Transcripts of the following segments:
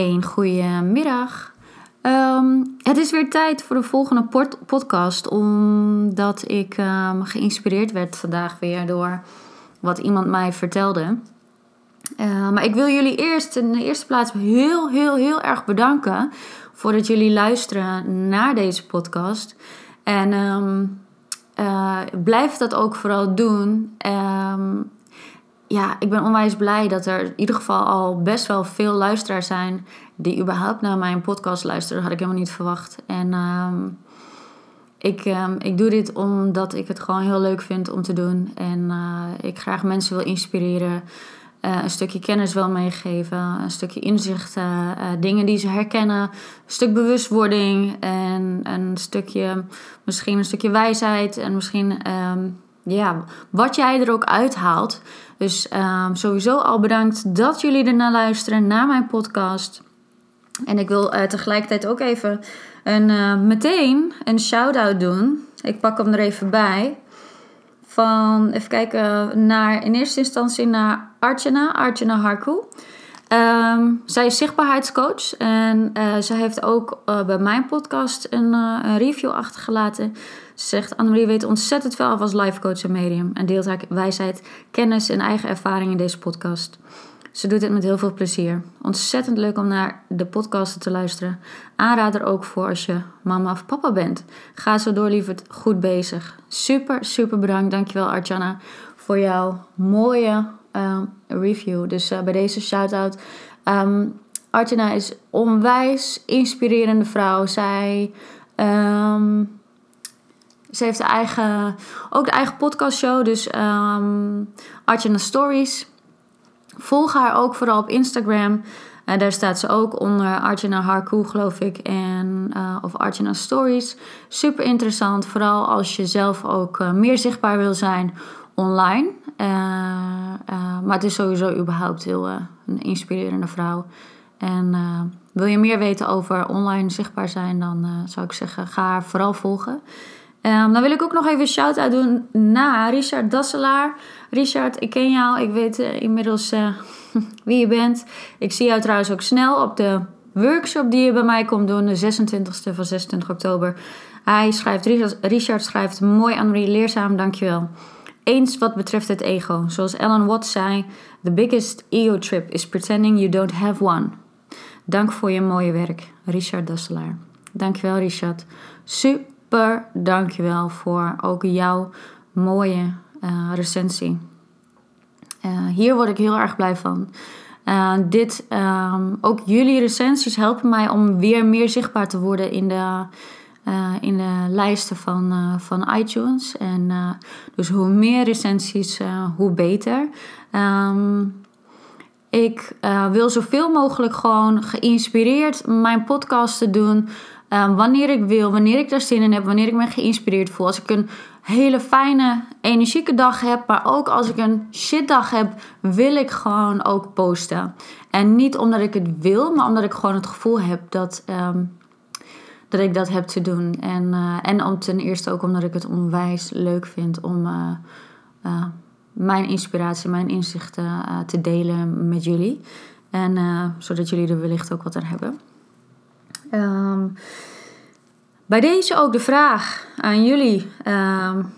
Een goede middag. Ehm, het is weer tijd voor de volgende podcast, omdat ik um, geïnspireerd werd vandaag weer door wat iemand mij vertelde. Uh, maar ik wil jullie eerst in de eerste plaats heel, heel, heel erg bedanken voordat jullie luisteren naar deze podcast. En uh, blijf dat ook vooral doen. Ja, ik ben onwijs blij dat er in ieder geval al best wel veel luisteraars zijn die überhaupt naar mijn podcast luisteren. Had ik helemaal niet verwacht. En um, ik, um, ik doe dit omdat ik het gewoon heel leuk vind om te doen. En uh, ik graag mensen wil inspireren. Uh, een stukje kennis wil meegeven, een stukje inzicht, uh, dingen die ze herkennen, een stuk bewustwording en een stukje, misschien een stukje wijsheid en misschien um, ja, wat jij er ook uithaalt. Dus um, sowieso al bedankt dat jullie ernaar luisteren, naar mijn podcast. En ik wil uh, tegelijkertijd ook even een, uh, meteen een shout-out doen. Ik pak hem er even bij. Van, even kijken, naar, in eerste instantie naar Archana, Archana Harku. Um, zij is zichtbaarheidscoach en uh, zij heeft ook bij mijn podcast een, een review achtergelaten. Ze zegt: Annemarie weet ontzettend veel af als life coach en medium en deelt haar wijsheid, kennis en eigen ervaring in deze podcast. Ze doet dit met heel veel plezier. Ontzettend leuk om naar de podcasten te luisteren. Aanrader ook voor als je mama of papa bent. Ga zo door, lieverd, goed bezig. Super, super bedankt. Dankjewel, Archana, voor jouw mooie uh, review. Dus uh, bij deze shout-out. Um, Archana is onwijs inspirerende vrouw. Zij, um, ze heeft de eigen, ook de eigen podcastshow. Dus um, Stories. Volg haar ook vooral op Instagram. Uh, daar staat ze ook onder Archana Harku, geloof ik. En, uh, of Archana Stories. Super interessant. Vooral als je zelf ook uh, meer zichtbaar wil zijn online. Maar het is sowieso überhaupt heel een inspirerende vrouw. En wil je meer weten over online zichtbaar zijn, dan zou ik zeggen, ga haar vooral volgen. Um, dan wil ik ook nog even een shout-out doen naar Richard Dasselaar. Richard, ik ken jou. Ik weet inmiddels wie je bent. Ik zie jou trouwens ook snel op de workshop die je bij mij komt doen. De 26e van 26 oktober. Hij schrijft, Richard, schrijft mooi, Annemarie, leerzaam, dankjewel. Eens wat betreft het ego. Zoals Ellen Watts zei: The biggest ego trip is pretending you don't have one. Dank voor je mooie werk, Richard Dasselaar. Dankjewel, Richard. Super dankjewel voor ook jouw mooie uh, recensie. Uh, hier word ik heel erg blij van. Uh, dit, um, ook jullie recensies helpen mij om weer meer zichtbaar te worden in de, in de lijsten van, van iTunes. En dus hoe meer recensies, hoe beter. Um, ik wil zoveel mogelijk gewoon geïnspireerd mijn podcast te doen. Um, wanneer ik wil, wanneer ik daar zin in heb, wanneer ik me geïnspireerd voel. Als ik een hele fijne, energieke dag heb, maar ook als ik een shitdag heb, wil ik gewoon ook posten. En niet omdat ik het wil, maar omdat ik gewoon het gevoel heb dat. Um, dat ik dat heb te doen. En, uh, en om ten eerste ook omdat ik het onwijs leuk vind om uh, uh, mijn inspiratie, mijn inzichten te delen met jullie. En zodat jullie er wellicht ook wat aan hebben. Um, bij deze ook de vraag aan jullie. Um,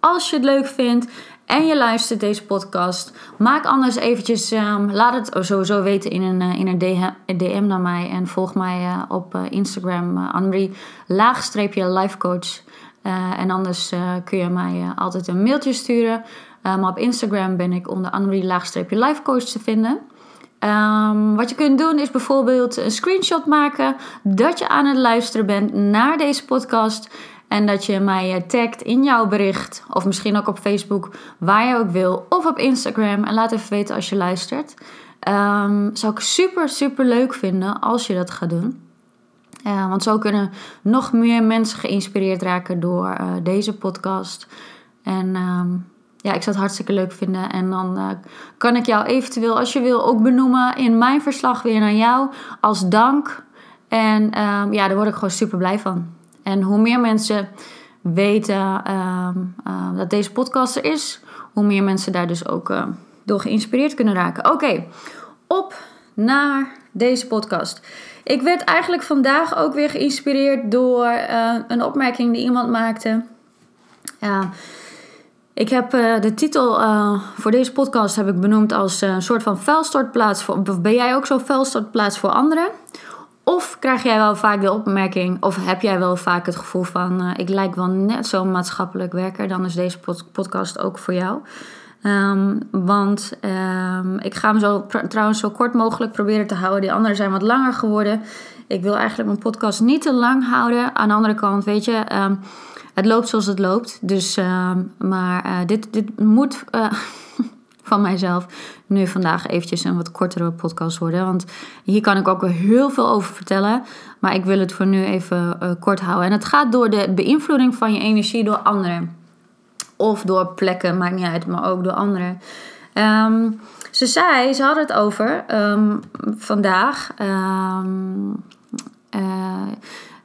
als je het leuk vindt en je luistert deze podcast, maak anders eventjes, um, laat het sowieso weten in een, in een DM naar mij en volg mij uh, op uh, Instagram, uh, Annemarie, laagstreepje lifecoach. en anders kun je mij altijd een mailtje sturen. maar op Instagram ben ik onder Annemarie laagstreepje lifecoach te vinden. Um, wat je kunt doen is bijvoorbeeld een screenshot maken dat je aan het luisteren bent naar deze podcast. En dat je mij tagt in jouw bericht. Of misschien ook op Facebook, waar je ook wil. Of op Instagram. En laat even weten als je luistert. Um, zou ik super, super leuk vinden als je dat gaat doen. Uh, want zo kunnen nog meer mensen geïnspireerd raken door uh, deze podcast. En um, ja, ik zou het hartstikke leuk vinden. En dan uh, kan ik jou eventueel, als je wil, ook benoemen in mijn verslag weer naar jou als dank. En um, ja, daar word ik gewoon super blij van. En hoe meer mensen weten um, uh, dat deze podcast er is, hoe meer mensen daar dus ook uh, door geïnspireerd kunnen raken. Oké, op naar deze podcast. Ik werd eigenlijk vandaag ook weer geïnspireerd door uh, een opmerking die iemand maakte. Ja, ik heb uh, de titel uh, voor deze podcast heb ik benoemd als een soort van vuilstortplaats voor. Ben jij ook zo'n vuilstortplaats voor anderen? Of krijg jij wel vaak de opmerking, of heb jij wel vaak het gevoel van: ik lijk wel net zo'n maatschappelijk werker, dan is deze podcast ook voor jou. Um, want um, ik ga hem zo trouwens zo kort mogelijk proberen te houden. Die anderen zijn wat langer geworden. Ik wil eigenlijk mijn podcast niet te lang houden. Aan de andere kant, weet je, um, het loopt zoals het loopt. Dus, maar uh, dit, dit moet. Uh, van mijzelf nu vandaag eventjes een wat kortere podcast worden. Want hier kan ik ook weer heel veel over vertellen. Maar ik wil het voor nu even uh, kort houden. En het gaat door de beïnvloeding van je energie door anderen. Of door plekken, maakt niet uit, maar ook door anderen. Um, ze zei, ze hadden het over um, vandaag. Um,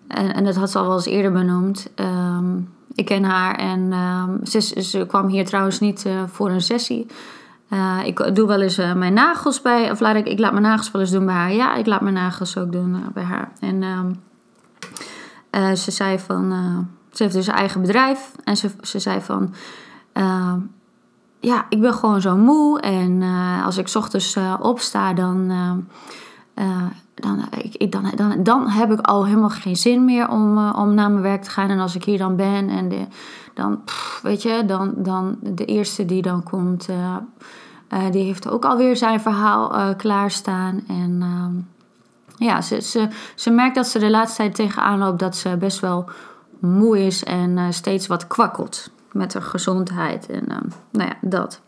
en, en, dat had ze al wel eens eerder benoemd. ik ken haar en ze, ze, kwam hier trouwens niet uh, voor een sessie. Uh, ik doe wel eens uh, mijn nagels bij, of laat ik, ik laat mijn nagels wel eens doen bij haar. Ja, ik laat mijn nagels ook doen bij haar. En ze zei van, ze heeft dus een eigen bedrijf. En ze, ze zei van, ja, ik ben gewoon zo moe. En als ik ochtends opsta, dan, dan, ik, dan, dan, dan heb ik al helemaal geen zin meer om, om naar mijn werk te gaan. En als ik hier dan ben en dan, weet je, dan, dan de eerste die dan komt, uh, die heeft ook alweer zijn verhaal klaarstaan. En ja, ze, ze, ze merkt dat ze de laatste tijd tegenaan loopt dat ze best wel moe is en steeds wat kwakkelt met haar gezondheid. En nou ja, dat.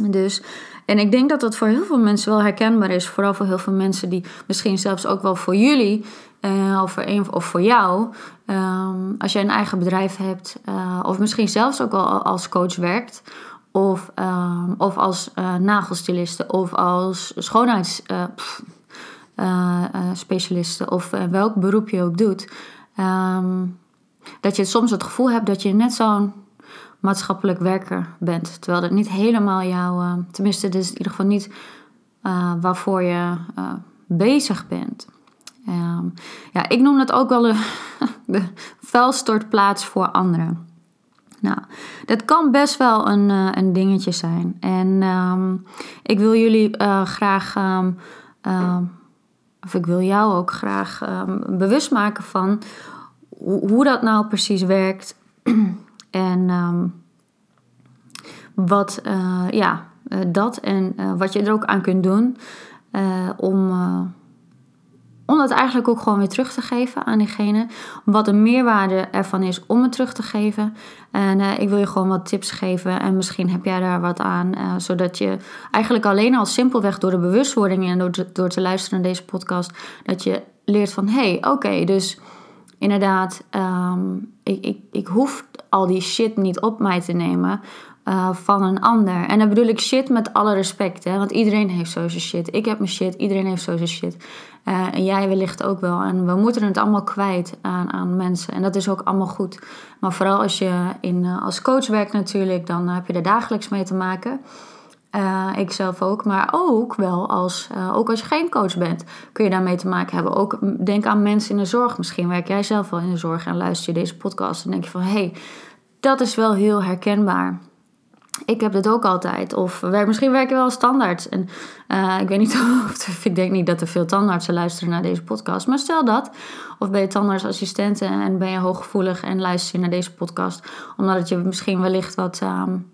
Dus, en ik denk dat dat voor heel veel mensen wel herkenbaar is. Vooral voor heel veel mensen die misschien zelfs ook wel voor jullie uh, of, voor een, of voor jou. Um, als jij een eigen bedrijf hebt, uh, of misschien zelfs ook wel als coach werkt, of, um, of als uh, nagelstiliste, of als schoonheidsspecialiste, of welk beroep je ook doet. Um, dat je soms het gevoel hebt dat je net zo'n maatschappelijk werker bent. Terwijl dat niet helemaal jouw, tenminste, dit is in ieder geval niet waarvoor je bezig bent. Um, ja, ik noem dat ook wel de, de vuilstortplaats voor anderen. Nou, dat kan best wel een, een dingetje zijn. En um, ik wil jullie graag, um, of ik wil jou ook graag bewust maken van hoe, dat nou precies werkt. en wat, uh, ja, dat en wat je er ook aan kunt doen om om dat eigenlijk ook gewoon weer terug te geven aan diegene. Wat de meerwaarde ervan is om het terug te geven. En ik wil je gewoon wat tips geven. En misschien heb jij daar wat aan. Zodat je eigenlijk alleen al simpelweg door de bewustwording en door, door te luisteren naar deze podcast. Dat je leert van hé, hey, oké, dus inderdaad, um, ik, ik, ik hoef al die shit niet op mij te nemen. Uh, van een ander. En dan bedoel ik shit met alle respect. Hè? Want iedereen heeft zo shit. Ik heb mijn shit. Iedereen heeft zo shit. Uh, en jij wellicht ook wel. En we moeten het allemaal kwijt aan, aan mensen. En dat is ook allemaal goed. Maar vooral als je in, uh, als coach werkt natuurlijk, dan heb je er dagelijks mee te maken. Uh, ik zelf ook, maar ook wel als, ook als je geen coach bent, kun je daarmee te maken hebben. Ook denk aan mensen in de zorg. Misschien werk jij zelf wel in de zorg en luister je deze podcast en denk je van hé, hey, dat is wel heel herkenbaar ik heb dat ook altijd. Of werk, misschien werken we wel standaard. En uh, ik weet niet of ik denk niet dat er veel tandartsen luisteren naar deze podcast. Maar stel dat. Of ben je tandartsassistent en ben je hooggevoelig en luister je naar deze podcast. Omdat je misschien wellicht wat. Um,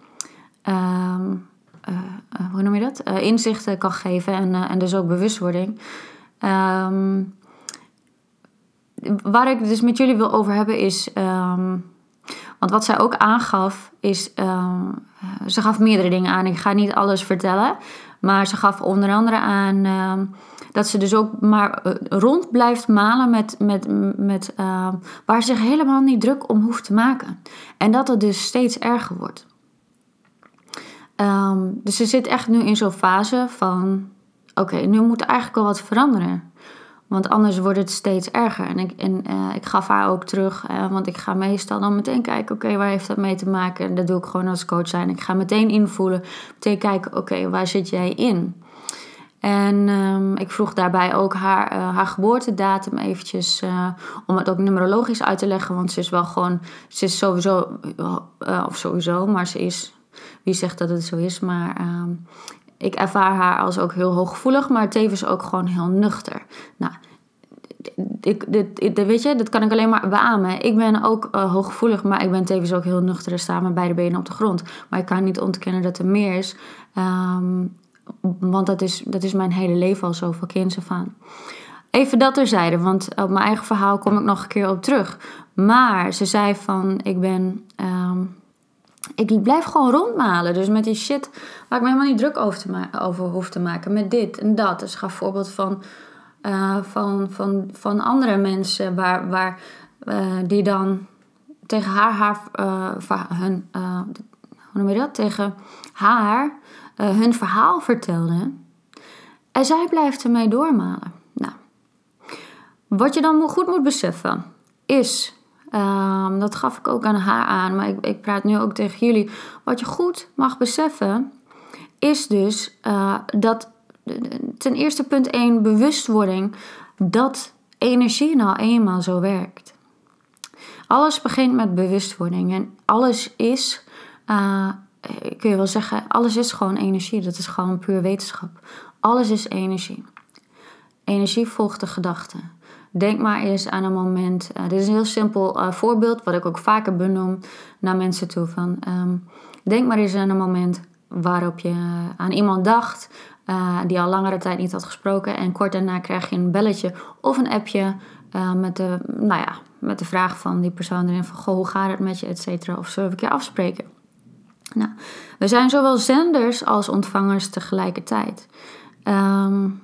um, uh, hoe noem je dat? Uh, inzichten kan geven en, en dus ook bewustwording. Um, waar ik dus met jullie wil over hebben is. Want wat zij ook aangaf is, uh, ze gaf meerdere dingen aan. Ik ga niet alles vertellen, maar ze gaf onder andere aan dat ze dus ook maar eh, rond blijft malen met, met, met waar ze zich helemaal niet druk om hoeft te maken. En dat het dus steeds erger wordt. Um, dus ze zit echt nu in zo'n fase van: oké, nu moet eigenlijk wel wat veranderen. Want anders wordt het steeds erger. En ik, en, uh, ik gaf haar ook terug, uh, want ik ga meestal dan meteen kijken, oké, waar heeft dat mee te maken? En dat doe ik gewoon als coach zijn. Ik ga meteen invoelen, meteen kijken, oké, waar zit jij in? En ehm, ik vroeg daarbij ook haar, uh, haar geboortedatum eventjes, om het ook numerologisch uit te leggen. Want ze is wel gewoon, ze is sowieso, of sowieso, maar ze is, wie zegt dat het zo is, maar ehm, ik ervaar haar als ook heel hooggevoelig, maar tevens ook gewoon heel nuchter. Nou, ik, dit, dit, weet je, dat kan ik alleen maar beamen. Ik ben ook uh, hooggevoelig, maar ik ben tevens ook heel nuchter en sta met beide benen op de grond. Maar ik kan niet ontkennen dat er meer is. Um, want dat is, dat is mijn hele leven al kinds van. Even dat terzijde, want op mijn eigen verhaal kom ik nog een keer op terug. Maar ze zei van, ik ben... Um, ik blijf gewoon rondmalen. Dus met die shit waar ik me helemaal niet druk over, te over hoef te maken. Met dit en dat. Dus ga voorbeeld van, uh, van, van, van andere mensen waar, waar, uh, die dan tegen haar, haar uh, hun, hoe noem je dat? Tegen haar hun verhaal vertelden. En zij blijft ermee doormalen. Nou, wat je dan goed moet beseffen is Um, dat gaf ik ook aan haar aan, maar ik, ik, praat nu ook tegen jullie. Wat je goed mag beseffen, is dus uh, dat ten eerste punt 1 bewustwording dat energie nou eenmaal zo werkt. Alles begint met bewustwording en alles is, uh, kun je wel zeggen, alles is gewoon energie. Dat is gewoon puur wetenschap. Alles is energie. Energie volgt de gedachte. Denk maar eens aan een moment. Uh, dit is een heel simpel uh, voorbeeld, wat ik ook vaker benoem naar mensen toe. Van, um, denk maar eens aan een moment waarop je aan iemand dacht die al langere tijd niet had gesproken. En kort daarna krijg je een belletje of een appje met, de, nou ja, met de vraag van die persoon erin van... Goh, hoe gaat het met je, et cetera? Of zullen we een keer afspreken? Nou, we zijn zowel zenders als ontvangers tegelijkertijd. Um,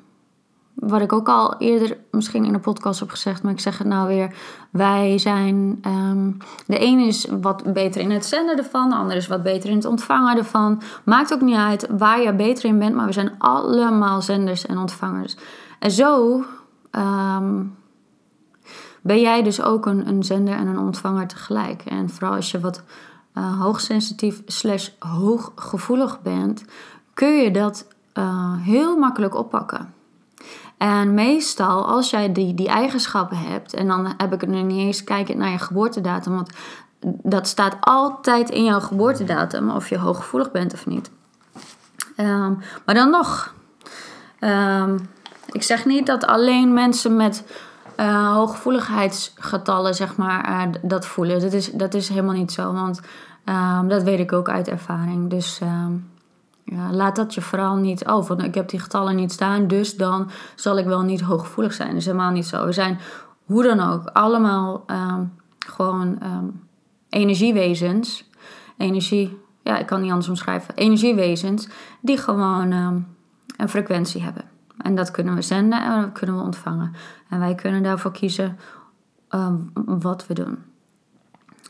wat ik ook al eerder misschien in de podcast heb gezegd, maar ik zeg het nou weer. Wij zijn. Um, de een is wat beter in het zenden ervan, de ander is wat beter in het ontvangen ervan. Maakt ook niet uit waar je beter in bent, maar we zijn allemaal zenders en ontvangers. En zo um, ben jij dus ook een, een zender en een ontvanger tegelijk. En vooral als je wat uh, hoogsensitief slash hooggevoelig bent, kun je dat uh, heel makkelijk oppakken. En meestal, als jij die, die eigenschappen hebt, en dan heb ik het nu niet eens kijken naar je geboortedatum, want dat staat altijd in jouw geboortedatum, of je hooggevoelig bent of niet. Ehm, maar dan nog, um, ik zeg niet dat alleen mensen met uh, hooggevoeligheidsgetallen, zeg maar, uh, dat voelen. Dat is, dat is helemaal niet zo, want um, dat weet ik ook uit ervaring. Dus ja, laat dat je vooral niet, oh, van ik heb die getallen niet staan, dus dan zal ik wel niet hooggevoelig zijn. Dat is helemaal niet zo. We zijn hoe dan ook allemaal um, gewoon um, energiewezens. Energie, ja, ik kan niet anders omschrijven. Energiewezens die gewoon um, een frequentie hebben. En dat kunnen we zenden en dat kunnen we ontvangen. En wij kunnen daarvoor kiezen wat we doen.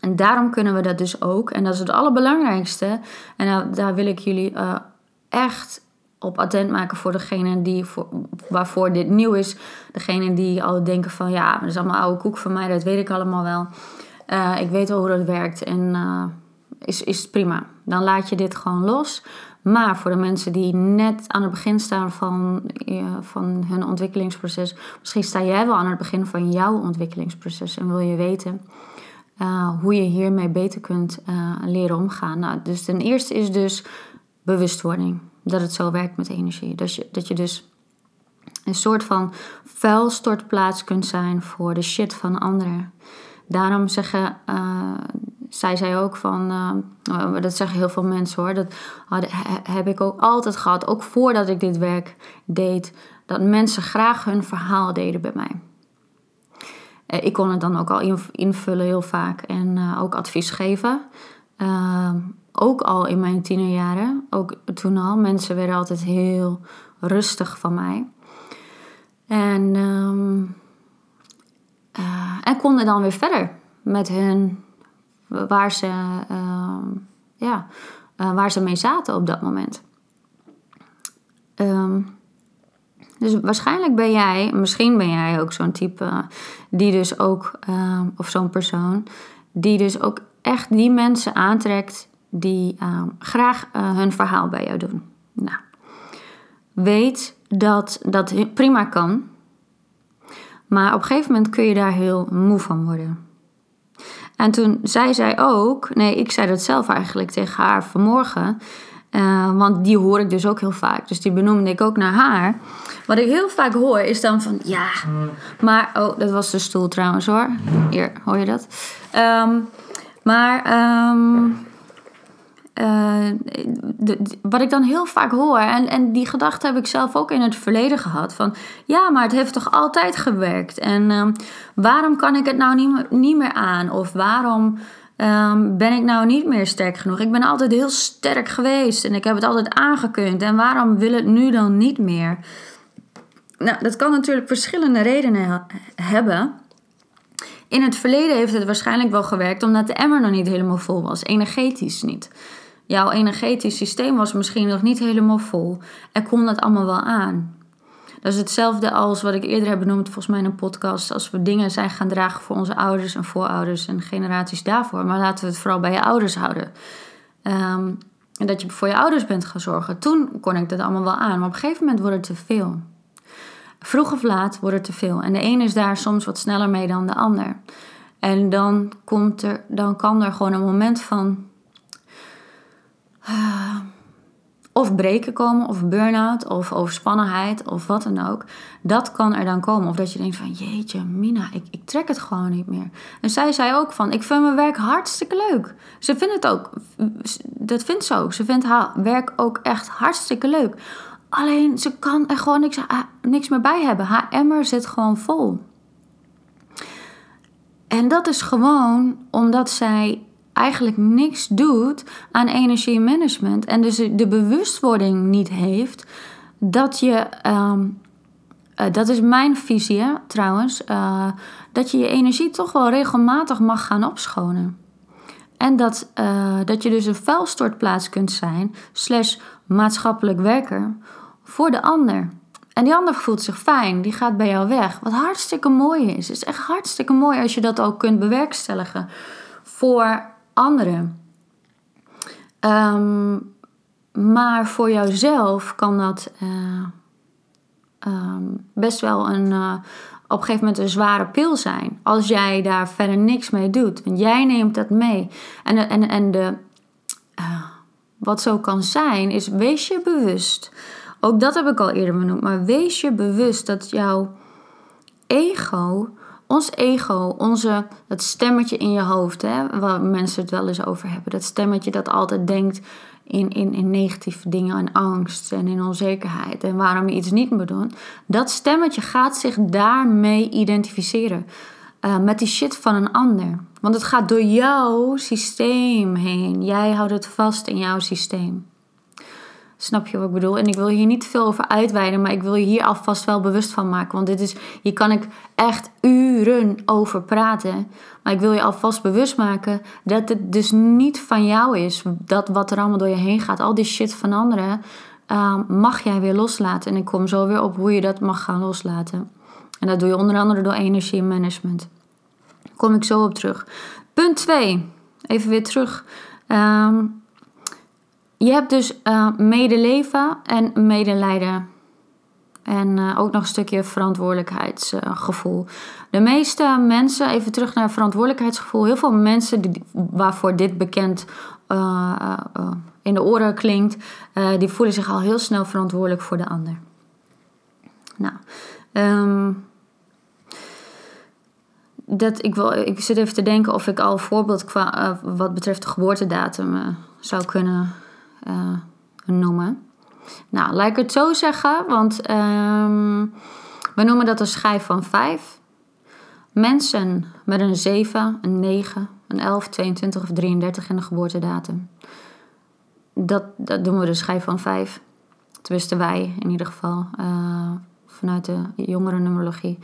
En daarom kunnen we dat dus ook. En dat is het allerbelangrijkste. En nou, daar wil ik jullie uh, echt op attent maken voor degene die voor, waarvoor dit nieuw is. Degene die al denken van ja, dat is allemaal oude koek van mij, dat weet ik allemaal wel. Uh, ik weet wel hoe dat werkt en uh, is, is prima. Dan laat je dit gewoon los. Maar voor de mensen die net aan het begin staan van, van hun ontwikkelingsproces, misschien sta jij wel aan het begin van jouw ontwikkelingsproces en wil je weten uh, hoe je hiermee beter kunt uh, leren omgaan. Nou, dus ten eerste is dus bewustwording. Dat het zo werkt met energie. Dat je, dat je dus een soort van vuilstortplaats kunt zijn voor de shit van anderen. Daarom zeggen, uh, zij zei ook van, uh, dat zeggen heel veel mensen hoor, dat heb ik ook altijd gehad, ook voordat ik dit werk deed, dat mensen graag hun verhaal deden bij mij. Uh, ik kon het dan ook al invullen heel vaak en ook advies geven. Ehm, ook al in mijn tienerjaren, ook toen al, mensen werden altijd heel rustig van mij. En, um, uh, en konden dan weer verder met hun, waar ze, uh, ja, waar ze mee zaten op dat moment. Dus waarschijnlijk ben jij, misschien ben jij ook zo'n type die dus ook, of zo'n persoon, die dus ook echt die mensen aantrekt die uh, graag uh, hun verhaal bij jou doen. Nou, weet dat dat prima kan. Maar op een gegeven moment kun je daar heel moe van worden. En toen zei zij ook, nee, ik zei dat zelf eigenlijk tegen haar vanmorgen. Uh, want die hoor ik dus ook heel vaak. Dus die benoemde ik ook naar haar. Wat ik heel vaak hoor is dan van ja, maar. Oh, dat was de stoel trouwens hoor. Hier, hoor je dat? Um, maar uh, de, wat ik dan heel vaak hoor, en, en die gedachte heb ik zelf ook in het verleden gehad: van ja, maar het heeft toch altijd gewerkt? En um, waarom kan ik het nou niet, niet meer aan? Of waarom um, ben ik nou niet meer sterk genoeg? Ik ben altijd heel sterk geweest en ik heb het altijd aangekund. En waarom wil het nu dan niet meer? Nou, dat kan natuurlijk verschillende redenen hebben. In het verleden heeft het waarschijnlijk wel gewerkt omdat de emmer nog niet helemaal vol was, energetisch niet. Jouw energetisch systeem was misschien nog niet helemaal vol en kon dat allemaal wel aan. Dat is hetzelfde als wat ik eerder heb benoemd, volgens mij in een podcast. Als we dingen zijn gaan dragen voor onze ouders en voorouders en generaties daarvoor. Maar laten we het vooral bij je ouders houden. Ehm, en dat je voor je ouders bent gaan zorgen. Toen kon ik dat allemaal wel aan. Maar op een gegeven moment wordt het te veel. Vroeg of laat wordt het te veel. En de een is daar soms wat sneller mee dan de ander. En dan, komt er, dan kan er gewoon een moment van. Uh, of breken komen, of burn-out, of overspannenheid, of wat dan ook. Dat kan er dan komen. Of dat je denkt van, jeetje, Mina, ik, ik trek het gewoon niet meer. En zij zei ook van, ik vind mijn werk hartstikke leuk. Ze vindt het ook, dat vindt ze ook. Ze vindt haar werk ook echt hartstikke leuk. Alleen, ze kan er gewoon niks, niks meer bij hebben. Haar emmer zit gewoon vol. En dat is gewoon omdat zij eigenlijk niks doet aan energiemanagement en dus de bewustwording niet heeft dat je, ehm, eh, dat is mijn visie trouwens, uh, dat je je energie toch wel regelmatig mag gaan opschonen. En dat, uh, dat je dus een vuilstortplaats kunt zijn, slash maatschappelijk werker, voor de ander. En die ander voelt zich fijn, die gaat bij jou weg. Wat hartstikke mooi is. Het is echt hartstikke mooi als je dat ook kunt bewerkstelligen voor anderen. Um, maar voor jouzelf kan dat uh, um, best wel een, uh, op een gegeven moment een zware pil zijn. Als jij daar verder niks mee doet. Want jij neemt dat mee. En, en, en de, uh, wat zo kan zijn, is wees je bewust. Ook dat heb ik al eerder benoemd. Maar wees je bewust dat jouw ego ons ego, onze, dat stemmetje in je hoofd, hè, waar mensen het wel eens over hebben. Dat stemmetje dat altijd denkt in, in, in negatieve dingen en angst en in onzekerheid en waarom je iets niet moet doen. Dat stemmetje gaat zich daarmee identificeren. Uh, met die shit van een ander. Want het gaat door jouw systeem heen. Jij houdt het vast in jouw systeem. Snap je wat ik bedoel? En ik wil hier niet veel over uitweiden, maar ik wil je hier alvast wel bewust van maken. Want dit is, hier kan ik echt uren over praten. Maar ik wil je alvast bewust maken dat het dus niet van jou is. Dat wat er allemaal door je heen gaat, al die shit van anderen, uh, mag jij weer loslaten. En ik kom zo weer op hoe je dat mag gaan loslaten. En dat doe je onder andere door energiemanagement. Daar kom ik zo op terug. Punt 2. Even weer terug. Um, je hebt dus uh, medeleven en medelijden. En uh, ook nog een stukje verantwoordelijkheidsgevoel. de meeste mensen, even terug naar verantwoordelijkheidsgevoel. Heel veel mensen die, waarvoor dit bekend uh, in de oren klinkt, die voelen zich al heel snel verantwoordelijk voor de ander. Nou, um, dat, ik, wil, ik zit even te denken of ik al voorbeeld qua, wat betreft de geboortedatum zou kunnen uh, noemen. Nou, laat ik het zo zeggen, want um, we noemen dat een schijf van 5. Mensen met een 7, een 9, een 11, 22 of 33 in de geboortedatum. Dat, dat doen we de schijf van 5. Tenminste, wij in ieder geval, uh, vanuit de jongere numerologie.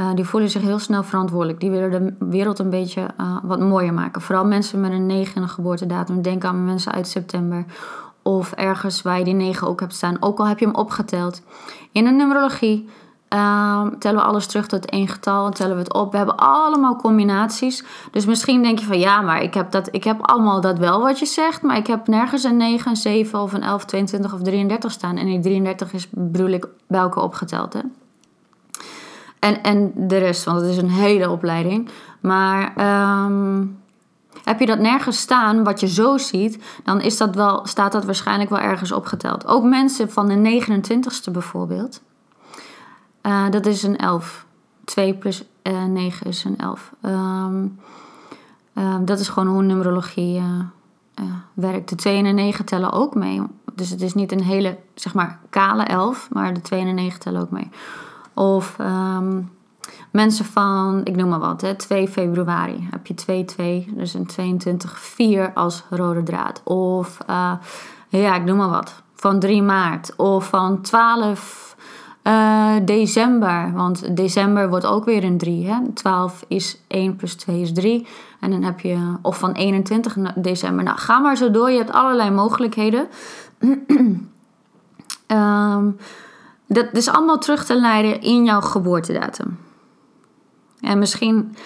Uh, die voelen zich heel snel verantwoordelijk. Die willen de wereld een beetje uh, wat mooier maken. Vooral mensen met een 9 in de geboortedatum. Denk aan mensen uit september. Of ergens waar je die 9 ook hebt staan. Ook al heb je hem opgeteld. In de numerologie Ehm, tellen we alles terug tot één getal, tellen we het op. We hebben allemaal combinaties. Dus misschien denk je van ja, maar ik heb, dat, ik heb allemaal dat wel wat je zegt. Maar ik heb nergens een 9, een 7 of een 11, 22 of 33 staan. En die 33 is bedoel ik bij elkaar opgeteld. Hè? En, en de rest, want het is een hele opleiding. Maar ehm, heb je dat nergens staan, wat je zo ziet, dan is dat wel, staat dat waarschijnlijk wel ergens opgeteld. Ook mensen van de 29ste bijvoorbeeld. Uh, dat is een 11. 2 plus uh, eh, 9 is een 11. Um, ehm, uh, dat is gewoon hoe numerologie uh, werkt. De 2 en de 9 tellen ook mee. Dus het is niet een hele, zeg maar, kale 11, maar de 2 en de 9 tellen ook mee. Of um, mensen van, ik noem maar wat, hè, 2 februari heb je 2-2, dus een 22-4 als rode draad. Of ja, ik noem maar wat, van 3 maart. Of van 12 uh, december, want december wordt ook weer een 3. Hè? 12 is 1 plus 2 is 3. En dan heb je, of van 21 december. Nou, ga maar zo door. Je hebt allerlei mogelijkheden. um, dat is allemaal terug te leiden in jouw geboortedatum. En misschien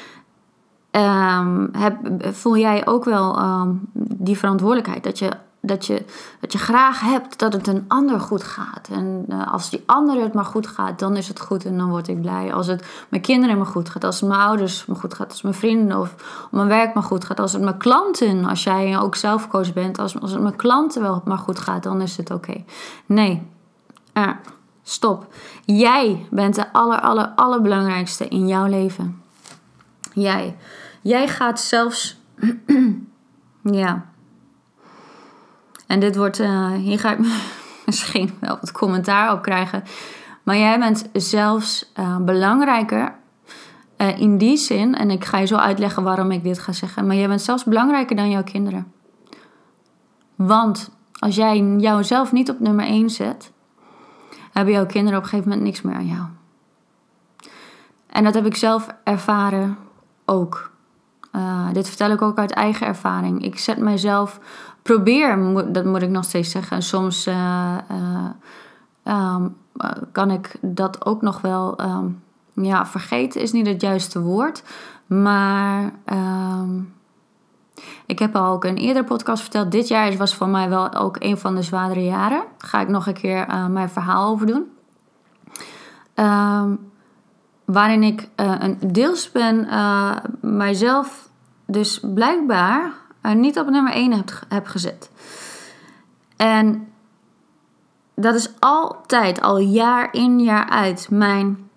um, heb, voel jij ook wel um, die verantwoordelijkheid dat je dat je, dat je graag hebt dat het een ander goed gaat. En uh, als die ander het maar goed gaat, dan is het goed en dan word ik blij. Als het mijn kinderen me goed gaat, als mijn ouders me goed gaat, als mijn vrienden of mijn werk me goed gaat, als het mijn klanten, als jij ook zelfcoach bent, als, als het mijn klanten wel maar goed gaat, dan is het oké. Nee, uh, stop. Jij bent de aller, aller, allerbelangrijkste in jouw leven. Jij. Jij gaat zelfs. ja en dit wordt, uh, hier ga ik misschien wel wat commentaar op krijgen. Maar jij bent zelfs uh, belangrijker uh, in die zin, en ik ga je zo uitleggen waarom ik dit ga zeggen. Maar jij bent zelfs belangrijker dan jouw kinderen. Want als jij jouzelf niet op nummer 1 zet, hebben jouw kinderen op een gegeven moment niks meer aan jou. En dat heb ik zelf ervaren ook. dit vertel ik ook uit eigen ervaring. Ik zet mijzelf probeer, dat moet ik nog steeds zeggen. Soms uh, uh, kan ik dat ook nog wel. Um, ja, vergeten is niet het juiste woord. Maar um, ik heb al ook een eerdere podcast verteld. Dit jaar was voor mij wel ook een van de zwaardere jaren. Daar ga ik nog een keer uh, mijn verhaal over doen. Um, waarin ik een deels ben mijzelf dus blijkbaar niet op nummer 1 heb, heb gezet. En dat is altijd, al jaar in jaar uit, mijn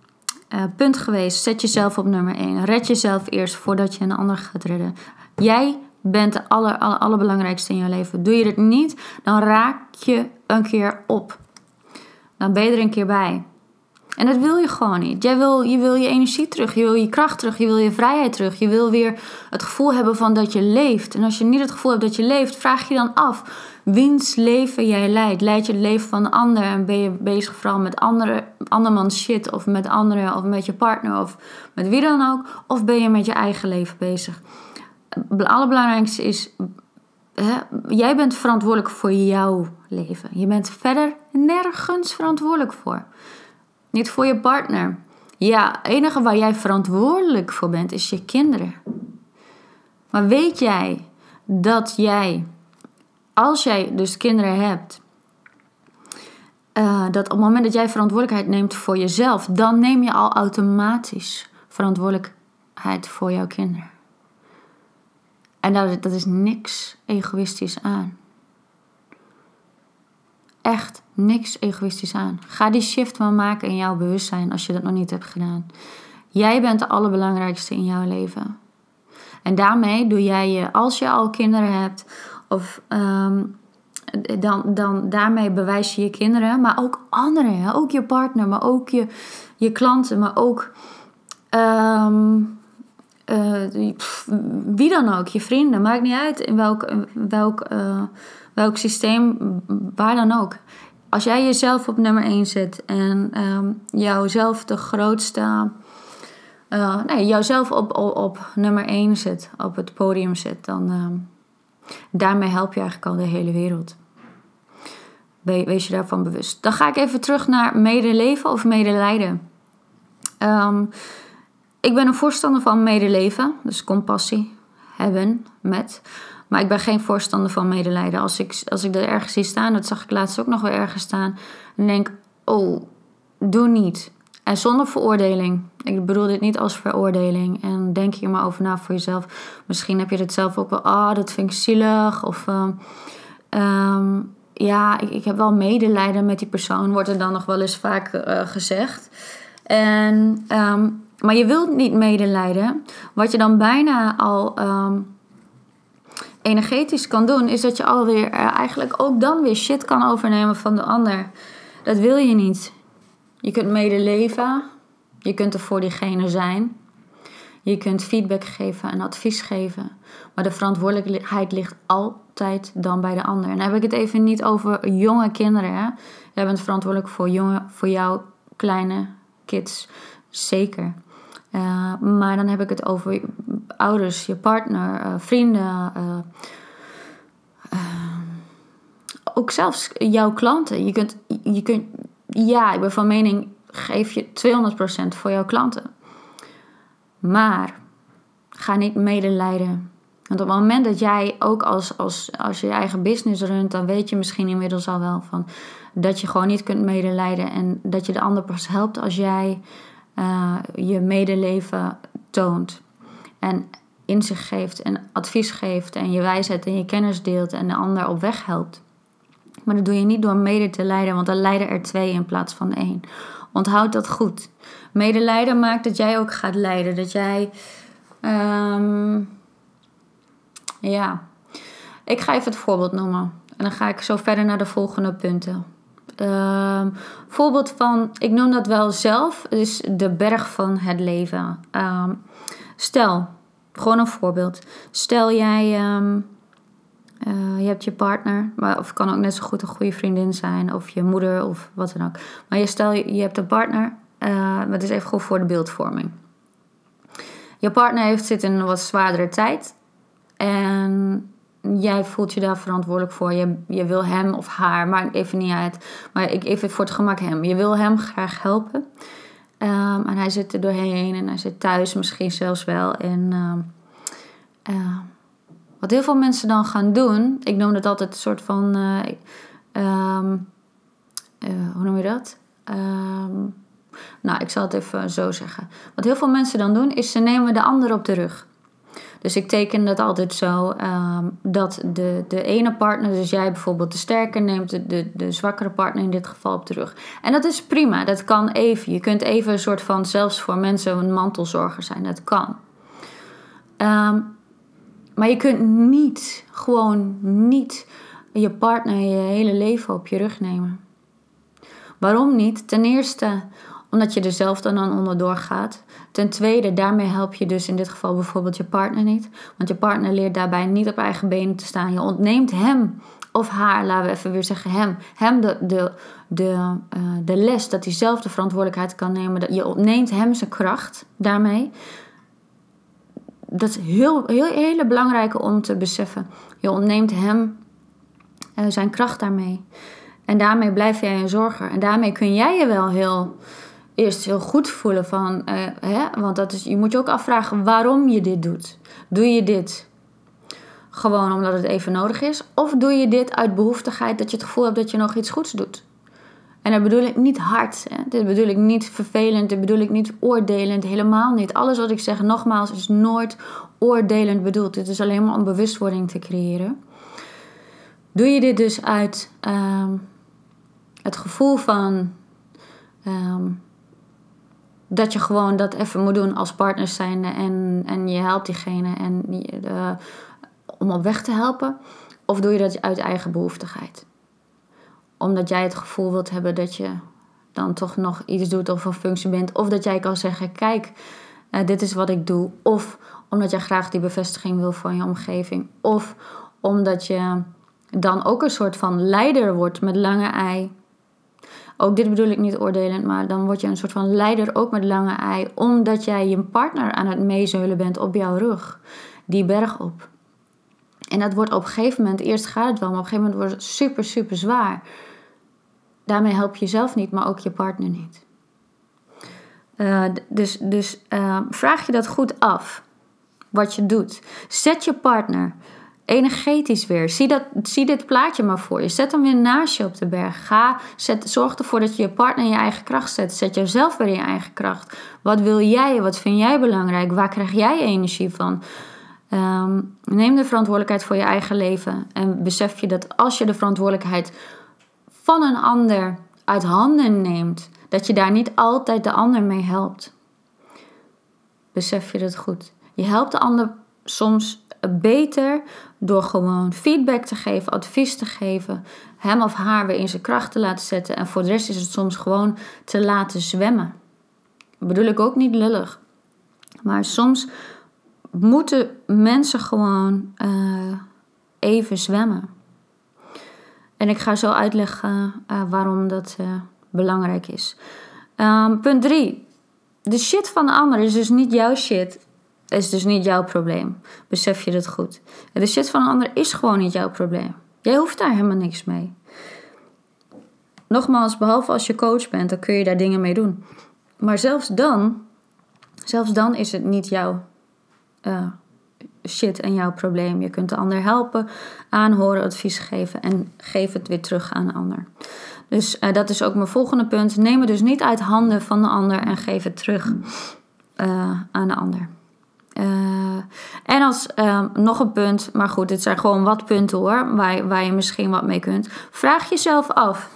punt geweest. Zet jezelf op nummer 1. Red jezelf eerst voordat je een ander gaat redden. Jij bent de aller, aller, allerbelangrijkste in je leven. Doe je dit niet, dan raak je een keer op. Dan ben je er een keer bij. En dat wil je gewoon niet. Jij wil, je wil je energie terug, je wil je kracht terug, je wil je vrijheid terug. Je wil weer het gevoel hebben van dat je leeft. En als je niet het gevoel hebt dat je leeft, vraag je dan af: wiens leven jij leidt? Leid je het leven van een ander en ben je bezig vooral met andere, andermans shit of met anderen of met je partner of met wie dan ook? Of ben je met je eigen leven bezig? Het allerbelangrijkste is: hè, jij bent verantwoordelijk voor jouw leven. Je bent verder nergens verantwoordelijk voor. Niet voor je partner. Ja, het enige waar jij verantwoordelijk voor bent is je kinderen. Maar weet jij dat jij, als jij dus kinderen hebt, uh, dat op het moment dat jij verantwoordelijkheid neemt voor jezelf, dan neem je al automatisch verantwoordelijkheid voor jouw kinderen. En dat, dat is niks egoïstisch aan echt niks egoïstisch aan. Ga die shift maar maken in jouw bewustzijn als je dat nog niet hebt gedaan. Jij bent de allerbelangrijkste in jouw leven. En daarmee doe jij je, als je al kinderen hebt, of ehm, dan, dan daarmee bewijs je je kinderen, maar ook anderen, ook je partner, maar ook je, je klanten, maar ook ehm, eh, wie dan ook, je vrienden, maakt niet uit in welk, welk uh, welk systeem, waar dan ook. Als jij jezelf op nummer 1 zet en um, jouzelf de grootste. Nee, jouzelf op, op, op, nummer 1 zet, op het podium zet, dan um, daarmee help je eigenlijk al de hele wereld. Wees je daarvan bewust. Dan ga ik even terug naar medeleven of medelijden. Ehm, ik ben een voorstander van medeleven, dus compassie hebben met. Maar ik ben geen voorstander van medelijden. Als ik, als ik dat ergens zie staan, dat zag ik laatst ook nog wel ergens staan, dan denk oh, doe niet. En zonder veroordeling. Ik bedoel dit niet als veroordeling. En denk hier maar over na voor jezelf. Misschien heb je het zelf ook wel, ah, oh, dat vind ik zielig. Of ehm, ehm, ja, ik, ik, heb wel medelijden met die persoon, wordt er dan nog wel eens vaak uh, gezegd. En, ehm, maar je wilt niet medelijden. Wat je dan bijna al energetisch kan doen, is dat je alweer uh, eigenlijk ook dan weer shit kan overnemen van de ander. Dat wil je niet. Je kunt medeleven, je kunt er voor diegene zijn, je kunt feedback geven en advies geven, maar de verantwoordelijkheid ligt altijd dan bij de ander. En dan heb ik het even niet over jonge kinderen. Hè? Jij bent verantwoordelijk voor, jonge, voor jouw kleine kids, zeker. Uh, maar dan heb ik het over ouders, je partner, uh, vrienden. Uh, ook zelfs jouw klanten. Je kunt, je kunt ja, ik ben van mening, geef je 200% voor jouw klanten. Maar ga niet medelijden. Want op het moment dat jij ook als, als, als je eigen business runt, dan weet je misschien inmiddels al wel van dat je gewoon niet kunt medelijden en dat je de ander pas helpt als jij uh, je medeleven toont. En inzicht geeft en advies geeft en je wijsheid en je kennis deelt en de ander op weg helpt. Maar dat doe je niet door mede te lijden, want dan lijden er twee in plaats van één. Onthoud dat goed. Medelijden maakt dat jij ook gaat lijden. Dat jij. Um, ja. Ik ga even het voorbeeld noemen. En dan ga ik zo verder naar de volgende punten. Um, voorbeeld van, ik noem dat wel zelf, is de berg van het leven. Um, stel, gewoon een voorbeeld. Stel jij uh, je hebt je partner, maar, of kan ook net zo goed een goede vriendin zijn, of je moeder of wat dan ook. Maar je stel je, je hebt een partner, uh, maar het is even goed voor de beeldvorming. Je partner heeft, zit in een wat zwaardere tijd en jij voelt je daar verantwoordelijk voor. Je, je wil hem of haar, maakt even niet uit. Maar ik even voor het gemak hem. Je wil hem graag helpen. Um, en hij zit er doorheen en hij zit thuis misschien zelfs wel. En uh, wat heel veel mensen dan gaan doen, ik noem dat altijd een soort van, um, uh, hoe noem je dat? Nou, ik zal het even zo zeggen. Wat heel veel mensen dan doen, is ze nemen de ander op de rug. Dus ik teken dat altijd zo um, dat de, de ene partner, dus jij bijvoorbeeld de sterke, neemt de, de, de zwakkere partner in dit geval op de rug. En dat is prima, dat kan even. Je kunt even een soort van, zelfs voor mensen, een mantelzorger zijn. Dat kan. Um, maar je kunt niet, gewoon niet, je partner je hele leven op je rug nemen. Waarom niet? Ten eerste omdat je er zelf dan onderdoor gaat. Ten tweede, daarmee help je dus in dit geval bijvoorbeeld je partner niet. Want je partner leert daarbij niet op eigen benen te staan. Je ontneemt hem of haar, laten we even weer zeggen hem, hem de, de, de, uh, de les dat hij zelf de verantwoordelijkheid kan nemen. Je ontneemt hem zijn kracht daarmee dat is heel, heel hele belangrijke om te beseffen. Je ontneemt hem uh, zijn kracht daarmee. En daarmee blijf jij een zorger. En daarmee kun jij je wel heel eerst heel goed voelen van, uh, hè? want dat is, je moet je ook afvragen waarom je dit doet. Doe je dit gewoon omdat het even nodig is? Of doe je dit uit behoeftigheid dat je het gevoel hebt dat je nog iets goeds doet? En dat bedoel ik niet hard. Hè? Dit bedoel ik niet vervelend. Dit bedoel ik niet oordelend. Helemaal niet. Alles wat ik zeg, nogmaals, is nooit oordelend bedoeld. Dit is alleen maar om bewustwording te creëren. Doe je dit dus uit um, het gevoel van um, dat je gewoon dat even moet doen als partners zijn en, en je helpt diegene en, uh, om op weg te helpen? Of doe je dat uit eigen behoeftigheid? omdat jij het gevoel wilt hebben dat je dan toch nog iets doet of een functie bent. Of dat jij kan zeggen: Kijk, uh, dit is wat ik doe. Of omdat jij graag die bevestiging wil van je omgeving. Of omdat je dan ook een soort van leider wordt met lange ei. Ook dit bedoel ik niet oordelend, maar dan word je een soort van leider ook met lange ei. Omdat jij je partner aan het meezeulen bent op jouw rug. Die berg op. En dat wordt op een gegeven moment, eerst gaat het wel, maar op een gegeven moment wordt het super, super zwaar. Daarmee help je jezelf niet, maar ook je partner niet. Uh, dus dus uh, vraag je dat goed af, wat je doet. Zet je partner energetisch weer. Zie, dat, zie dit plaatje maar voor je. Zet hem weer naast je op de berg. Ga, zet, zorg ervoor dat je je partner in je eigen kracht zet. Zet jezelf weer in je eigen kracht. Wat wil jij? Wat vind jij belangrijk? Waar krijg jij energie van? Ehm, neem de verantwoordelijkheid voor je eigen leven. En besef je dat als je de verantwoordelijkheid van een ander uit handen neemt, dat je daar niet altijd de ander mee helpt. Besef je dat goed? Je helpt de ander soms beter door gewoon feedback te geven, advies te geven, hem of haar weer in zijn kracht te laten zetten. En voor de rest is het soms gewoon te laten zwemmen. Bedoel ik ook niet lullig. Maar soms moeten mensen gewoon uh, even zwemmen. En ik ga zo uitleggen uh, waarom dat uh, belangrijk is. Um, punt 3. De shit van de ander is dus niet jouw shit is dus niet jouw probleem. Besef je dat goed. De shit van een ander is gewoon niet jouw probleem. Jij hoeft daar helemaal niks mee. Nogmaals, behalve als je coach bent, dan kun je daar dingen mee doen. Maar zelfs dan, zelfs dan is het niet jouw uh, shit en jouw probleem. Je kunt de ander helpen, aanhoren, advies geven en geef het weer terug aan de ander. Dus uh, dat is ook mijn volgende punt. Neem het dus niet uit handen van de ander en geef het terug uh, aan de ander. Uh, en als uh, nog een punt, maar goed, dit zijn gewoon wat punten hoor, waar, waar je misschien wat mee kunt. Vraag jezelf af: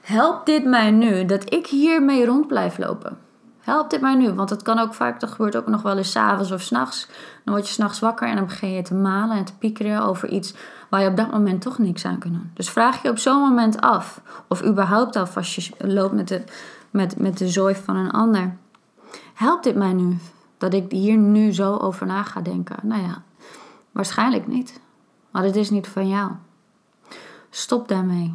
helpt dit mij nu dat ik hiermee rond blijf lopen? Helpt dit mij nu? Want het kan ook vaak, dat gebeurt ook nog wel eens s avonds of s'nachts. Dan word je s'nachts wakker en dan begin je te malen en te piekeren over iets waar je op dat moment toch niks aan kunt doen. Dus vraag je op zo'n moment af, of überhaupt af als je loopt met de, met, met de zooi van een ander. Helpt dit mij nu? Dat ik hier nu zo over na ga denken. Nou ja, waarschijnlijk niet. Maar het is niet van jou. Stop daarmee.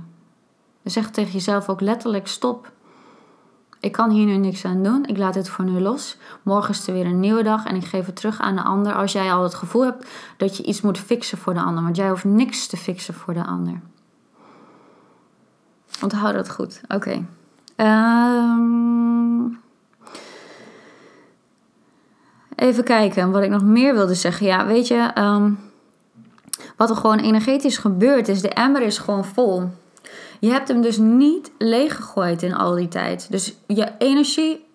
Zeg tegen jezelf ook letterlijk: stop. Ik kan hier nu niks aan doen. Ik laat het voor nu los. Morgen is er weer een nieuwe dag en ik geef het terug aan de ander. Als jij al het gevoel hebt dat je iets moet fixen voor de ander. Want jij hoeft niks te fixen voor de ander. Onthoud dat goed. Oké. Um... Even kijken, wat ik nog meer wilde zeggen. Ja, weet je, ehm, wat er gewoon energetisch gebeurt is, de emmer is gewoon vol. Je hebt hem dus niet leeggegooid in al die tijd. Dus je energie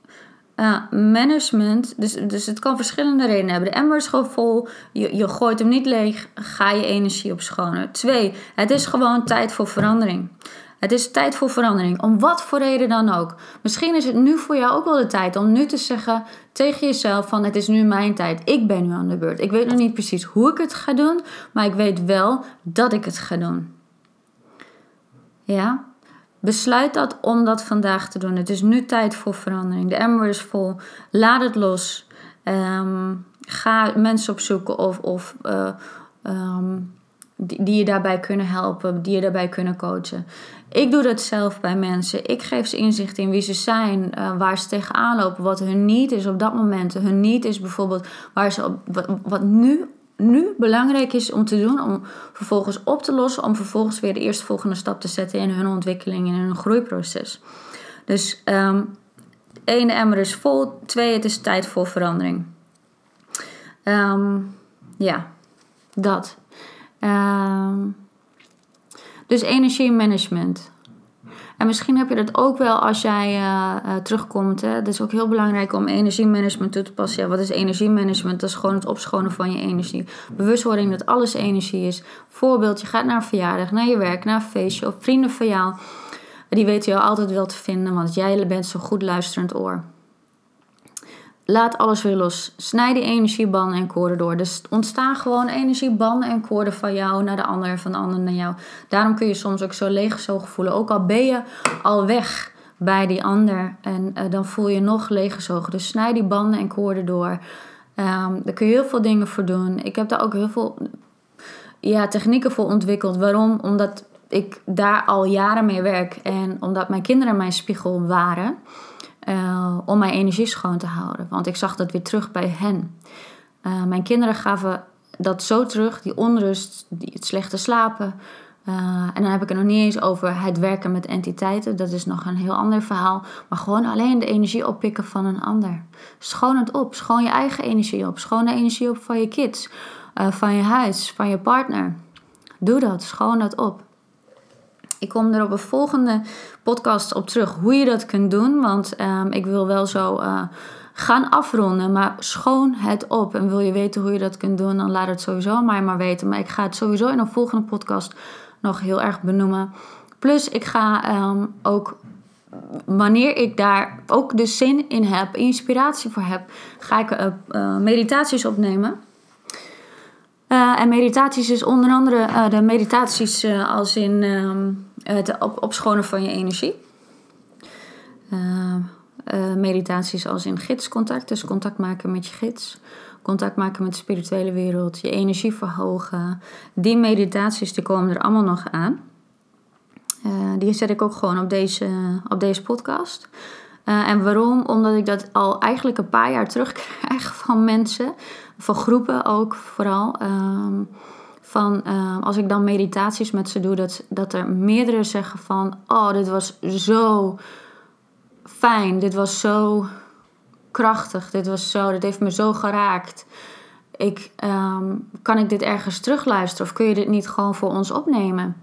uh, management, dus, dus het kan verschillende redenen hebben. De emmer is gewoon vol, je, je gooit hem niet leeg, ga je energie op schonen. Twee, het is gewoon tijd voor verandering. Het is tijd voor verandering, om wat voor reden dan ook. Misschien is het nu voor jou ook wel de tijd om nu te zeggen tegen jezelf van het is nu mijn tijd. Ik ben nu aan de beurt. Ik weet nog niet precies hoe ik het ga doen, maar ik weet wel dat ik het ga doen. Ja? Besluit dat om dat vandaag te doen. Het is nu tijd voor verandering. De emmer is vol. Laat het los. Ehm, ga mensen opzoeken of, of um, die, die je daarbij kunnen helpen, die je daarbij kunnen coachen. Ik doe dat zelf bij mensen. Ik geef ze inzicht in wie ze zijn, uh, waar ze tegenaan lopen, wat hun niet is op dat moment. Hun niet is bijvoorbeeld waar ze wat, nu, nu belangrijk is om te doen, om vervolgens op te lossen, om vervolgens weer de eerste volgende stap te zetten in hun ontwikkeling en in hun groeiproces. Dus um, één, de emmer is vol. Twee, het is tijd voor verandering. Um, ja, dat. Um, dus energiemanagement. En misschien heb je dat ook wel als jij uh, uh, terugkomt. Hè? Het is ook heel belangrijk om energiemanagement toe te passen. Ja, wat is energiemanagement? Dat is gewoon het opschonen van je energie. Bewustwording dat alles energie is. Voorbeeld, je gaat naar een verjaardag, naar je werk, naar een feestje of vrienden van jou. Die weten jou altijd wel te vinden, want jij bent zo'n goed luisterend oor. Laat alles weer los. Snijd die energiebanden en koorden door. Dus ontstaan gewoon energiebanden en koorden van jou naar de ander, van de ander naar jou. Daarom kun je soms ook zo leeggezogen voelen. Ook al ben je al weg bij die ander en uh, dan voel je nog leeggezogen. Dus snijd die banden en koorden door. Um, daar kun je heel veel dingen voor doen. Ik heb daar ook heel veel ja, technieken voor ontwikkeld. Waarom? Omdat ik daar al jaren mee werk en omdat mijn kinderen mijn spiegel waren. Uh, om mijn energie schoon te houden. Want ik zag dat weer terug bij hen. Uh, mijn kinderen gaven dat zo terug, die onrust, die, het slechte slapen, Eh, en dan heb ik het nog niet eens over het werken met entiteiten. Dat is nog een heel ander verhaal. Maar gewoon alleen de energie oppikken van een ander. Schoon het op. Schoon je eigen energie op. Schoon de energie op van je kids. Van je huis. Van je partner. Doe dat. Schoon dat op. Ik kom er op een volgende podcast op terug hoe je dat kunt doen. Want um, ik wil wel zo uh, gaan afronden. Maar schoon het op. En wil je weten hoe je dat kunt doen, dan laat het sowieso mij maar weten. Maar ik ga het sowieso in een volgende podcast nog heel erg benoemen. Plus, ik ga um, ook wanneer ik daar ook de zin in heb, inspiratie voor heb, ga ik uh, uh, meditaties opnemen. Uh, en meditaties is onder andere de meditaties als in um, het op opschonen van je energie. meditaties als in gidscontact, dus contact maken met je gids contact maken met de spirituele wereld, je energie verhogen. Die meditaties die komen er allemaal nog aan. Die zet ik ook gewoon op deze, op deze podcast. Uh, en waarom? Omdat ik dat al eigenlijk een paar jaar terugkrijg van mensen, van groepen ook vooral. Uh, van uh, als ik dan meditaties met ze doe, dat, dat er meerdere zeggen van: Oh, dit was zo fijn, dit was zo krachtig. Dit was zo, dit heeft me zo geraakt. Ik, um, kan ik dit ergens terugluisteren of kun je dit niet gewoon voor ons opnemen?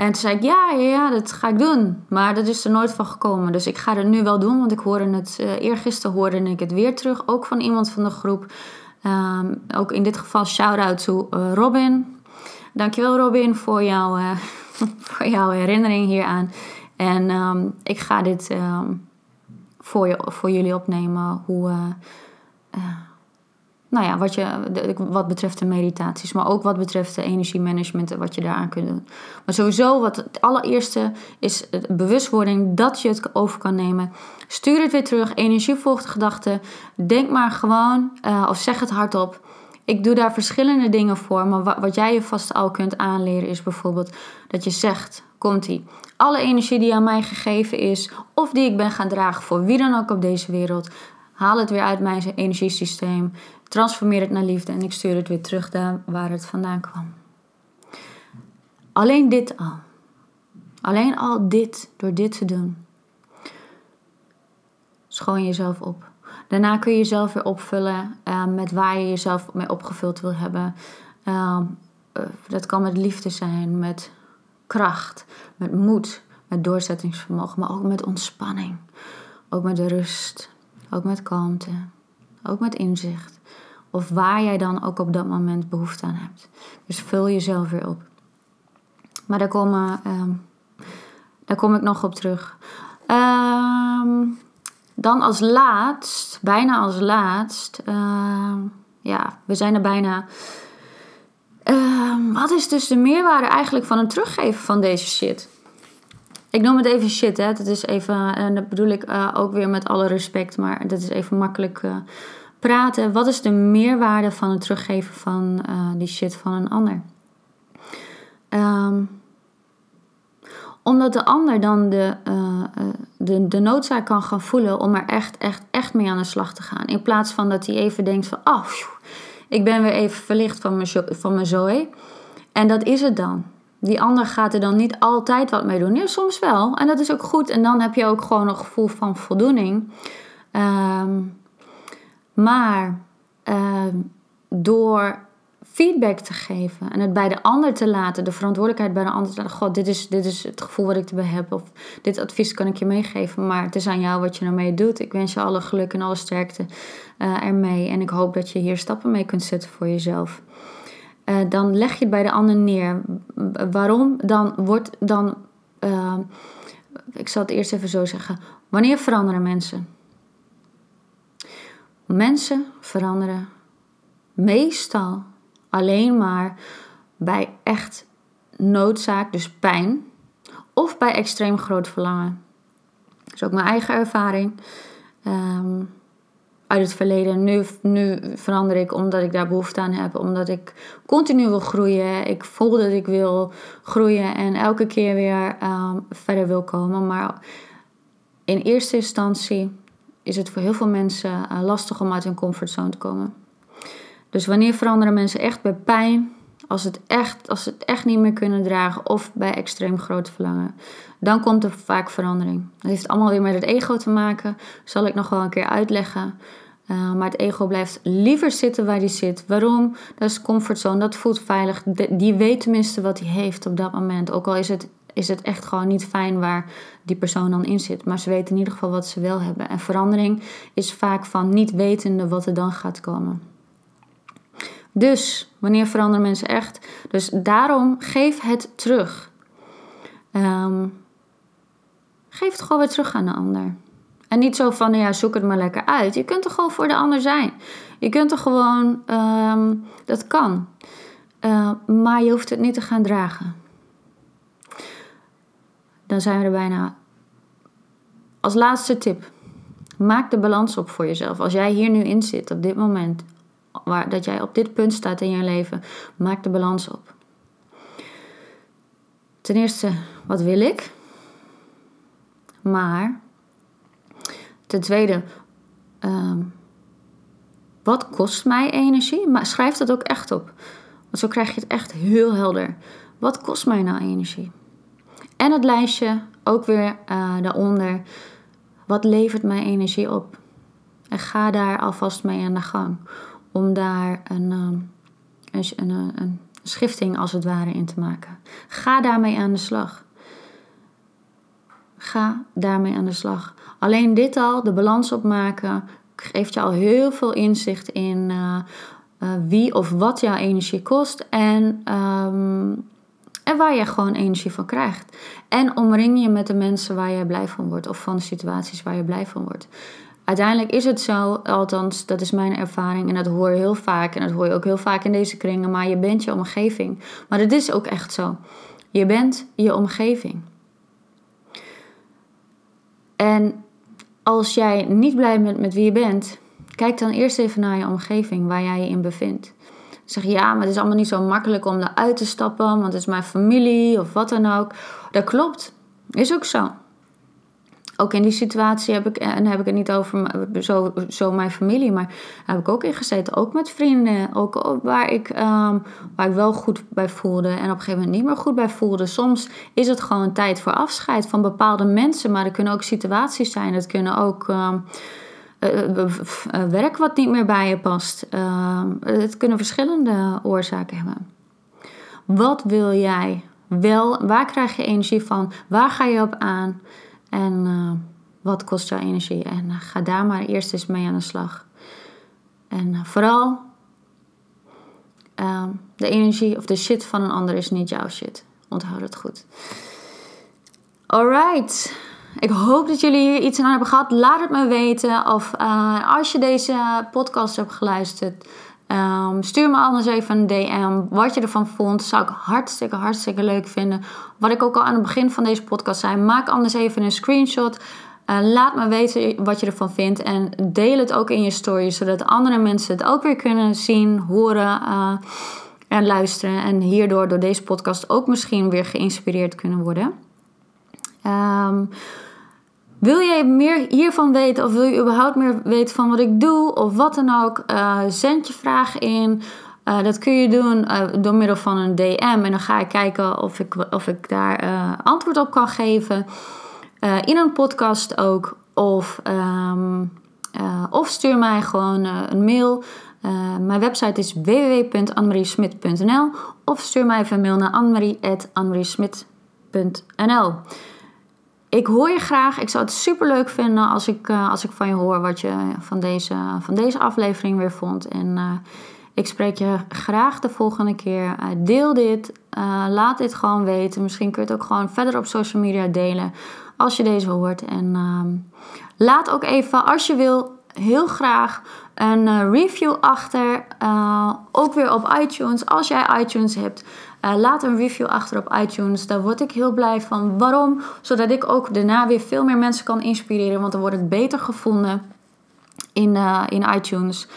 En toen zei ik, ja, ja, dat ga ik doen. Maar dat is er nooit van gekomen. Dus ik ga het nu wel doen, want ik hoorde het, uh, eergisteren hoorde ik het weer terug. Ook van iemand van de groep. Um, ook in dit geval shout-out to uh, Robin. Dankjewel Robin voor, jou, uh, voor jouw herinnering hieraan. En um, ik ga dit voor, je, voor jullie opnemen. Hoe, nou ja, wat, je, de, wat betreft de meditaties, maar ook wat betreft de energiemanagement en wat je daaraan kunt doen. Maar sowieso, wat het allereerste is bewustwording dat je het over kan nemen. Stuur het weer terug, energie volgt gedachten. Denk maar gewoon, uh, of zeg het hardop. Ik doe daar verschillende dingen voor, maar wat, wat jij je vast al kunt aanleren is bijvoorbeeld dat je zegt, komt ie alle energie die aan mij gegeven is, of die ik ben gaan dragen voor wie dan ook op deze wereld, haal het weer uit mijn energiesysteem, transformeer het naar liefde en ik stuur het weer terug daar waar het vandaan kwam. Alleen dit al. Alleen al dit, door dit te doen. Schoon jezelf op. Daarna kun je jezelf weer opvullen uh, met waar je jezelf mee opgevuld wil hebben. Uh, dat kan met liefde zijn, met kracht, met moed, met doorzettingsvermogen, maar ook met ontspanning. Ook met rust, ook met kalmte, ook met inzicht. Of waar jij dan ook op dat moment behoefte aan hebt. Dus vul jezelf weer op. Maar daar, komen, um, daar kom ik nog op terug. Um, dan als laatst, bijna als laatst, uh, ja, we zijn er bijna Ehm, wat is dus de meerwaarde eigenlijk van het teruggeven van deze shit? Ik noem het even shit, hè. Dat is even, en dat bedoel ik uh, ook weer met alle respect, maar dat is even makkelijk uh, praten. Wat is de meerwaarde van het teruggeven van die shit van een ander? Um, omdat de ander dan de, de, de noodzaak kan gaan voelen om er echt, echt, echt mee aan de slag te gaan. In plaats van dat hij even denkt van, oh, ik ben weer even verlicht van mijn, van mijn zooi. En dat is het dan. Die ander gaat er dan niet altijd wat mee doen. Ja, soms wel. En dat is ook goed. En dan heb je ook gewoon een gevoel van voldoening. Um, maar uh, door feedback te geven en het bij de ander te laten, de verantwoordelijkheid bij de ander te laten. God, dit is, dit is het gevoel wat ik erbij heb. Of dit advies kan ik je meegeven, maar het is aan jou wat je ermee doet. Ik wens je alle geluk en alle sterkte uh, ermee. En ik hoop dat je hier stappen mee kunt zetten voor jezelf. Uh, dan leg je het bij de ander neer. Waarom? Dan wordt dan. Uh, ik zal het eerst even zo zeggen. Wanneer veranderen mensen? Mensen veranderen meestal alleen maar bij echt noodzaak, dus pijn, of bij extreem groot verlangen. Dat is ook mijn eigen ervaring. Um, uit het verleden. Nu, nu verander ik omdat ik daar behoefte aan heb. Omdat ik continu wil groeien. Ik voel dat ik wil groeien en elke keer weer um, verder wil komen. Maar in eerste instantie is het voor heel veel mensen uh, lastig om uit hun comfortzone te komen. Dus wanneer veranderen mensen echt bij pijn als, het echt, als ze het echt niet meer kunnen dragen of bij extreem groot verlangen, dan komt er vaak verandering. Dat heeft allemaal weer met het ego te maken, zal ik nog wel een keer uitleggen. Uh, maar het ego blijft liever zitten waar hij zit. Waarom? Dat is comfortzone, dat voelt veilig. die weet tenminste wat hij heeft op dat moment. Ook al is het, is het echt gewoon niet fijn waar die persoon dan in zit. Maar ze weten in ieder geval wat ze wel hebben. En verandering is vaak van niet wetende wat er dan gaat komen. Dus wanneer veranderen mensen echt? Dus daarom geef het terug. Ehm, geef het gewoon weer terug aan de ander. En niet zo van, ja, zoek het maar lekker uit. Je kunt er gewoon voor de ander zijn. Je kunt er gewoon, ehm, dat kan. Uh, maar je hoeft het niet te gaan dragen. Dan zijn we er bijna. Als laatste tip. Maak de balans op voor jezelf. Als jij hier nu in zit, op dit moment, waar, dat jij op dit punt staat in je leven, maak de balans op. Ten eerste, wat wil ik? Maar, ten tweede, ehm, wat kost mij energie? Maar schrijf dat ook echt op. Want zo krijg je het echt heel helder. Wat kost mij nou energie? En het lijstje ook weer uh, daaronder. Wat levert mij energie op? En ga daar alvast mee aan de gang om daar een, ehm, een, een, een schifting als het ware in te maken. Ga daarmee aan de slag. Ga daarmee aan de slag. Alleen dit al, de balans opmaken, geeft je al heel veel inzicht in uh, uh, wie of wat jouw energie kost en, um, en waar je gewoon energie van krijgt. En omring je met de mensen waar je blij van wordt of van de situaties waar je blij van wordt uiteindelijk is het zo, althans, dat is mijn ervaring en dat hoor je heel vaak en dat hoor je ook heel vaak in deze kringen, maar je bent je omgeving. Maar dat is ook echt zo. Je bent je omgeving. En als jij niet blij bent met wie je bent, kijk dan eerst even naar je omgeving waar jij je in bevindt. Zeg ja, maar het is allemaal niet zo makkelijk om eruit te stappen, want het is mijn familie of wat dan ook. Dat klopt, is ook zo ook in die situatie heb ik, en heb ik het niet over zo, zo mijn familie, maar heb ik ook in gezeten. Ook met vrienden, ook waar ik, um, waar ik wel goed bij voelde en op een gegeven moment niet meer goed bij voelde. Soms is het gewoon tijd voor afscheid van bepaalde mensen, maar er kunnen ook situaties zijn. Het kunnen ook. Um, werk wat niet meer bij je past. Ehm, het kunnen verschillende oorzaken hebben. Wat wil jij wel? Waar krijg je energie van? Waar ga je op aan? En uh, wat kost jouw energie? En uh, ga daar maar eerst eens mee aan de slag. En uh, vooral, de energie of de shit van een ander is niet jouw shit. Onthoud het goed. Alright. Ik hoop dat jullie hier iets aan hebben gehad. Laat het me weten. Of als je deze podcast hebt geluisterd, Um, stuur me anders even een DM. Wat je ervan vond, zou ik hartstikke, hartstikke leuk vinden. Wat ik ook al aan het begin van deze podcast zei, maak anders even een screenshot. Uh, laat me weten wat je ervan vindt. En deel het ook in je story, zodat andere mensen het ook weer kunnen zien, horen uh, en luisteren. En hierdoor door deze podcast ook misschien weer geïnspireerd kunnen worden. Um, wil jij meer hiervan weten of wil je überhaupt meer weten van wat ik doe of wat dan ook? Uh, zend je vraag in. Uh, dat kun je doen uh, door middel van een DM en dan ga ik kijken of ik, of ik daar antwoord op kan geven. in een podcast ook. Of, um, of stuur mij gewoon een mail. mijn website is www.annemariesmit.nl of stuur mij even een mail naar annemarie.annemariesmit.nl ik hoor je graag. Ik zou het super leuk vinden als ik, uh, als ik van je hoor wat je van deze, van deze aflevering weer vond. En uh, ik spreek je graag de volgende keer. Uh, deel dit. laat dit gewoon weten. Misschien kun je het ook gewoon verder op social media delen als je deze hoort. En ehm, laat ook even, als je wil, heel graag een review achter. ook weer op iTunes. Als jij iTunes hebt. Uh, laat een review achter op iTunes. Daar word ik heel blij van. Waarom? Zodat ik ook daarna weer veel meer mensen kan inspireren. Want dan wordt het beter gevonden in, uh, in iTunes.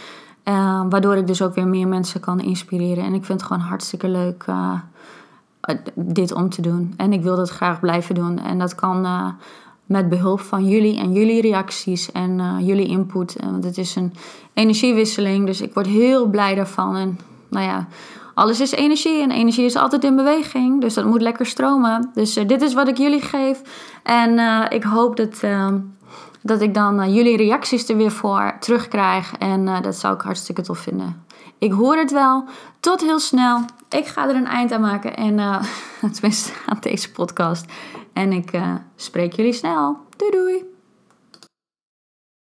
Uh, waardoor ik dus ook weer meer mensen kan inspireren. En ik vind het gewoon hartstikke leuk dit om te doen. En ik wil dat graag blijven doen. En dat kan met behulp van jullie en jullie reacties en jullie input. want het is een energiewisseling. Dus ik word heel blij daarvan. En nou ja alles is energie en energie is altijd in beweging. Dus dat moet lekker stromen. Dus dit is wat ik jullie geef. En ik hoop dat, ehm, dat ik dan jullie reacties er weer voor terugkrijg. En dat zou ik hartstikke tof vinden. Ik hoor het wel. Tot heel snel. Ik ga er een eind aan maken. En tenminste aan deze podcast. En ik spreek jullie snel. Doei doei.